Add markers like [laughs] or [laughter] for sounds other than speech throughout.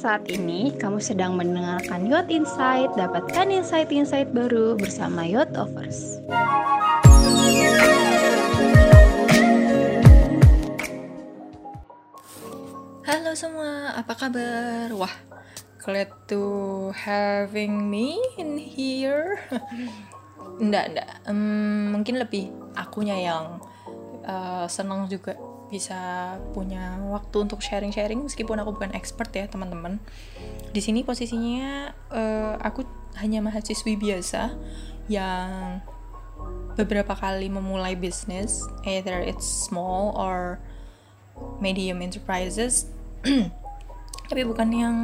saat ini kamu sedang mendengarkan Yacht Insight. Dapatkan insight-insight baru bersama Yacht Offers. Halo semua, apa kabar? Wah, glad to having me in here. [laughs] Nggak, nggak. Um, mungkin lebih akunya yang uh, senang juga bisa punya waktu untuk sharing-sharing meskipun aku bukan expert ya teman-teman. Di sini posisinya uh, aku hanya mahasiswi biasa yang beberapa kali memulai bisnis, either it's small or medium enterprises. [clears throat] Tapi bukan yang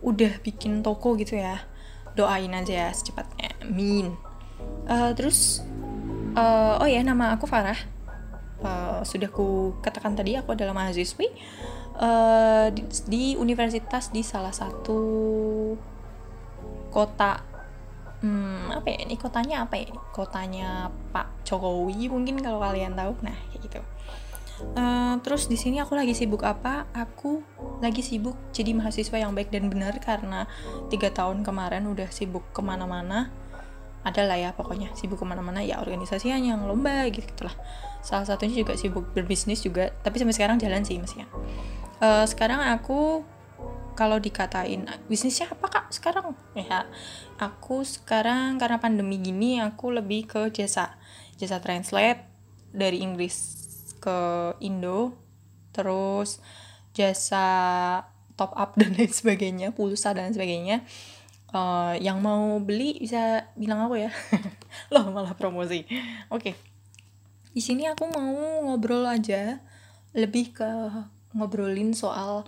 udah bikin toko gitu ya. Doain aja ya secepatnya. Amin. Uh, terus uh, oh ya nama aku Farah uh, sudah ku katakan tadi aku adalah mahasiswi uh, di, di universitas di salah satu kota hmm, apa ya ini kotanya apa ya kotanya Pak Jokowi mungkin kalau kalian tahu. Nah kayak gitu. Uh, terus di sini aku lagi sibuk apa? Aku lagi sibuk jadi mahasiswa yang baik dan benar karena tiga tahun kemarin udah sibuk ke mana-mana adalah ya pokoknya. Sibuk ke mana-mana ya organisasi yang lomba gitu gitulah. Salah satunya juga sibuk berbisnis juga tapi sampai sekarang jalan sih masih uh, sekarang aku kalau dikatain bisnisnya apa kak sekarang? Ya aku sekarang karena pandemi gini aku lebih ke jasa. Jasa translate dari Inggris ke Indo terus jasa top up [laughs] dan lain sebagainya pulsa dan sebagainya uh, yang mau beli bisa bilang aku ya [laughs] loh malah promosi oke okay. di sini aku mau ngobrol aja lebih ke ngobrolin soal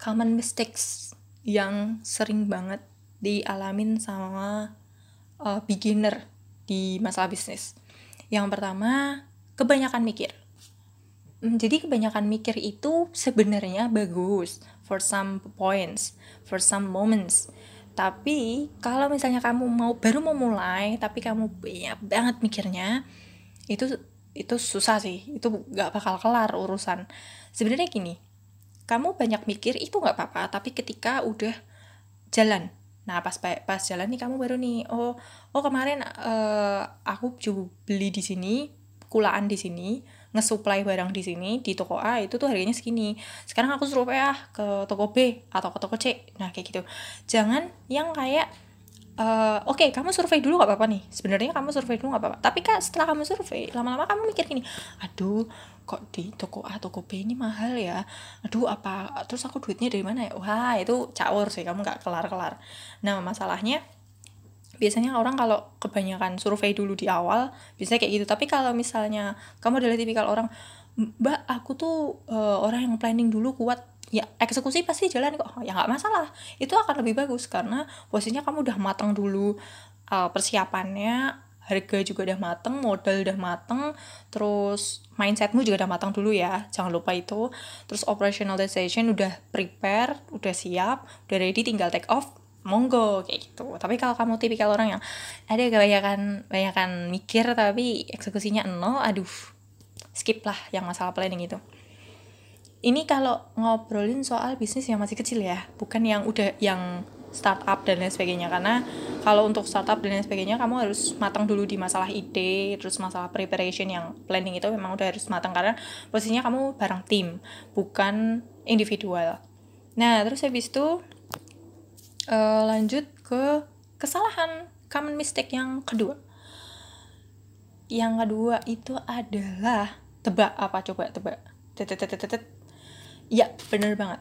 common mistakes yang sering banget dialamin sama uh, beginner di masalah bisnis. Yang pertama, kebanyakan mikir. Hmm, jadi kebanyakan mikir itu sebenarnya bagus for some points, for some moments tapi kalau misalnya kamu mau baru mau mulai tapi kamu banyak banget mikirnya itu itu susah sih. Itu gak bakal kelar urusan. Sebenarnya gini kamu banyak mikir itu nggak apa-apa. Tapi ketika udah jalan. Nah pas pas jalan nih kamu baru nih oh oh kemarin uh, aku coba beli di sini kulaan di sini ngesuplai barang di sini di toko A itu tuh harganya segini. Sekarang aku suruh ya ke toko B atau ke toko C. Nah kayak gitu. Jangan yang kayak uh, oke okay, kamu survei dulu gak apa-apa nih. Sebenarnya kamu survei dulu gak apa-apa. Tapi kak setelah kamu survei lama-lama kamu mikir gini aduh kok di toko A toko B ini mahal ya? Aduh apa terus aku duitnya dari mana ya? Wah itu caur sih kamu gak kelar-kelar. Nah masalahnya biasanya orang kalau kebanyakan survei dulu di awal biasanya kayak gitu. Tapi kalau misalnya kamu adalah tipikal orang mbak aku tuh uh, orang yang planning dulu kuat. Ya eksekusi pasti jalan kok. Ya nggak masalah. Itu akan lebih bagus karena posisinya kamu udah matang dulu. Uh, persiapannya harga juga udah mateng, modal udah mateng, terus mindsetmu juga udah matang dulu ya, jangan lupa itu. Terus operationalization udah prepare, udah siap, udah ready, tinggal take off, monggo kayak gitu. Tapi kalau kamu tipikal orang yang ada kebanyakan kebanyakan mikir tapi eksekusinya nol aduh skip lah yang masalah planning itu. Ini kalau ngobrolin soal bisnis yang masih kecil ya bukan yang udah yang startup dan lain sebagainya. Karena kalau untuk startup dan lain sebagainya kamu harus matang dulu di masalah ide terus masalah preparation yang planning itu memang udah harus matang. Karena posisinya kamu bareng tim bukan individual. Nah terus habis itu uh, lanjut ke kesalahan common mistake yang kedua. Yang kedua itu adalah tebak apa coba tebak? Ya bener banget.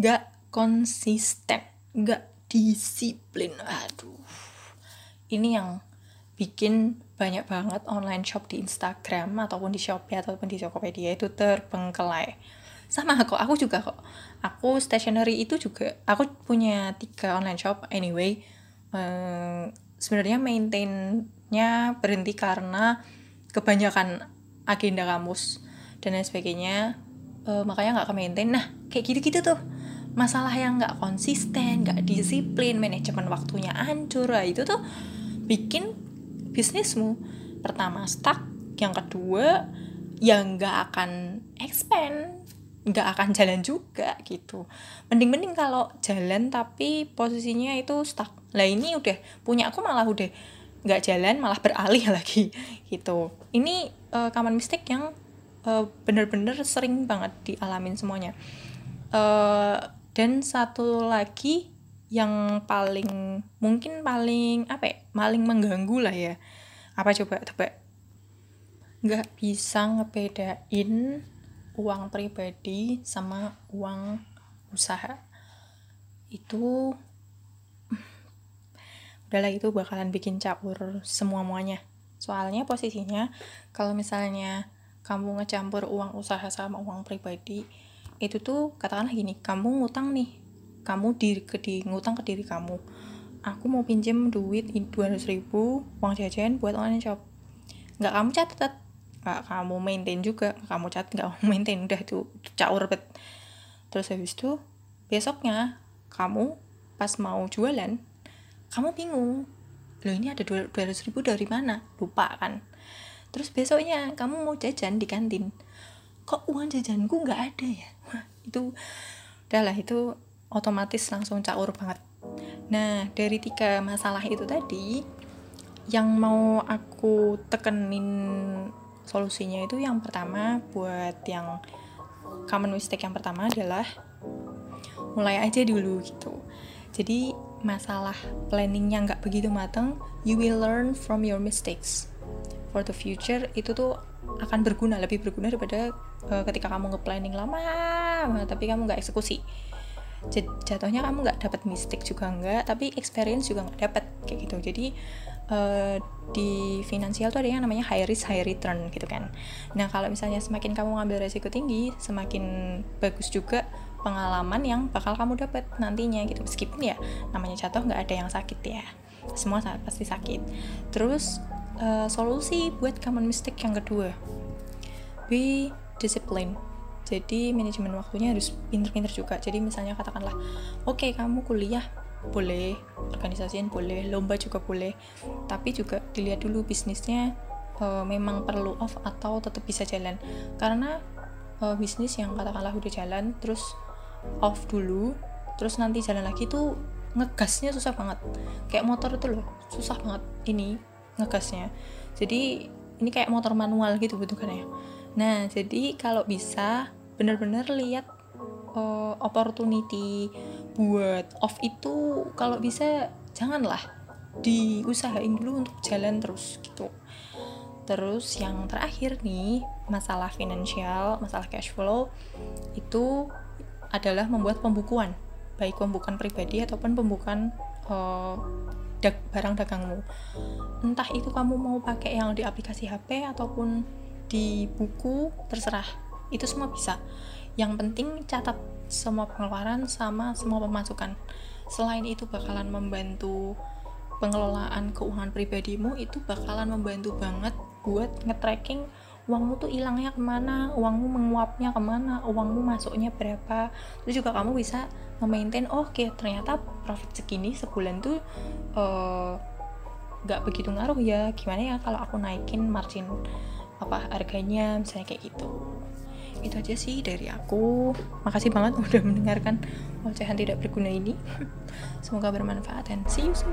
Gak konsisten gak disiplin. Aduh. Ini yang bikin banyak banget online shop di Instagram ataupun di Shopee ataupun di Tokopedia itu terbengkelai sama kok aku juga kok. Aku stationery itu juga aku punya tiga online shop anyway. Um, sebenarnya maintainnya berhenti karena kebanyakan agenda kamus dan lain sebagainya. Uh, makanya nggak ke maintain nah kayak gitu-gitu tuh. Masalah yang nggak konsisten nggak disiplin manajemen waktunya hancur. Lah itu tuh bikin bisnismu pertama stuck yang kedua yang nggak akan expand nggak akan jalan juga gitu. Mending-mending kalau jalan tapi posisinya itu stuck. Lah ini udah punya aku malah udah nggak jalan malah beralih [laughs] lagi gitu. Ini uh, common mistake yang uh, bener-bener sering banget dialamin semuanya. Uh, dan satu lagi yang paling mungkin paling apa ya paling mengganggu lah ya. Apa coba? Tebak nggak bisa ngebedain uang pribadi sama uang usaha. Itu [sighs] udahlah itu bakalan bikin campur semua muanya soalnya posisinya kalau misalnya kamu ngecampur uang usaha sama uang pribadi itu tuh katakanlah gini kamu ngutang nih kamu di, ke di ngutang ke diri kamu. Aku mau pinjem duit 200 ribu uang jajan buat online shop. Nggak kamu catat gak kamu maintain juga. Kamu cat gak kamu maintain. Udah itu, caur bet. Terus habis itu besoknya kamu pas mau jualan kamu bingung. Loh ini ada dua ratus ribu dari mana? Lupa kan? Terus besoknya kamu mau jajan di kantin. Kok uang jajanku nggak ada ya? Itu udahlah itu otomatis langsung caur banget. Nah dari tiga masalah itu tadi yang mau aku tekenin solusinya itu yang pertama buat yang common mistake yang pertama adalah mulai aja dulu gitu. Jadi masalah planningnya nggak begitu matang you will learn from your mistakes. For the future itu tuh akan berguna lebih berguna daripada uh, ketika kamu nge-planning lama tapi kamu nggak eksekusi jatuhnya kamu nggak dapat mistake juga nggak tapi experience juga nggak dapat kayak gitu. Jadi uh, di finansial tuh ada yang namanya high risk high return gitu kan. Nah kalau misalnya semakin kamu ngambil resiko tinggi semakin bagus juga pengalaman yang bakal kamu dapat nantinya gitu. Meskipun ya namanya jatuh nggak ada yang sakit ya. Semua pasti sakit. Terus uh, solusi buat common mistake yang kedua. Be discipline jadi manajemen waktunya harus pinter-pinter juga. Jadi misalnya katakanlah oke okay, kamu kuliah boleh. Organisasiin boleh lomba juga boleh. Tapi juga dilihat dulu bisnisnya uh, memang perlu off atau tetap bisa jalan. Karena uh, bisnis yang katakanlah udah jalan terus off dulu terus nanti jalan lagi tuh ngegasnya susah banget. Kayak motor itu loh susah banget ini ngegasnya. Jadi ini kayak motor manual gitu bentukannya nah jadi kalau bisa bener-bener lihat uh, opportunity buat off itu kalau bisa janganlah diusahain dulu untuk jalan terus gitu. Terus yang terakhir nih masalah finansial masalah cash flow itu adalah membuat pembukuan baik pembukuan pribadi ataupun pembukuan uh, dag barang dagangmu. Entah itu kamu mau pakai yang di aplikasi HP ataupun di buku terserah itu semua bisa yang penting catat semua pengeluaran sama semua pemasukan selain itu bakalan membantu pengelolaan keuangan pribadimu itu bakalan membantu banget buat nge-tracking uangmu tuh hilangnya ke mana, uangmu menguapnya ke mana, uangmu masuknya berapa. Terus juga kamu bisa memaintain, oh oke ternyata profit segini sebulan tuh uh, gak begitu ngaruh ya. Gimana ya kalau aku naikin margin apa harganya misalnya kayak gitu itu aja sih dari aku. Makasih banget [laughs] udah mendengarkan ocehan tidak berguna ini. Semoga bermanfaat dan see you soon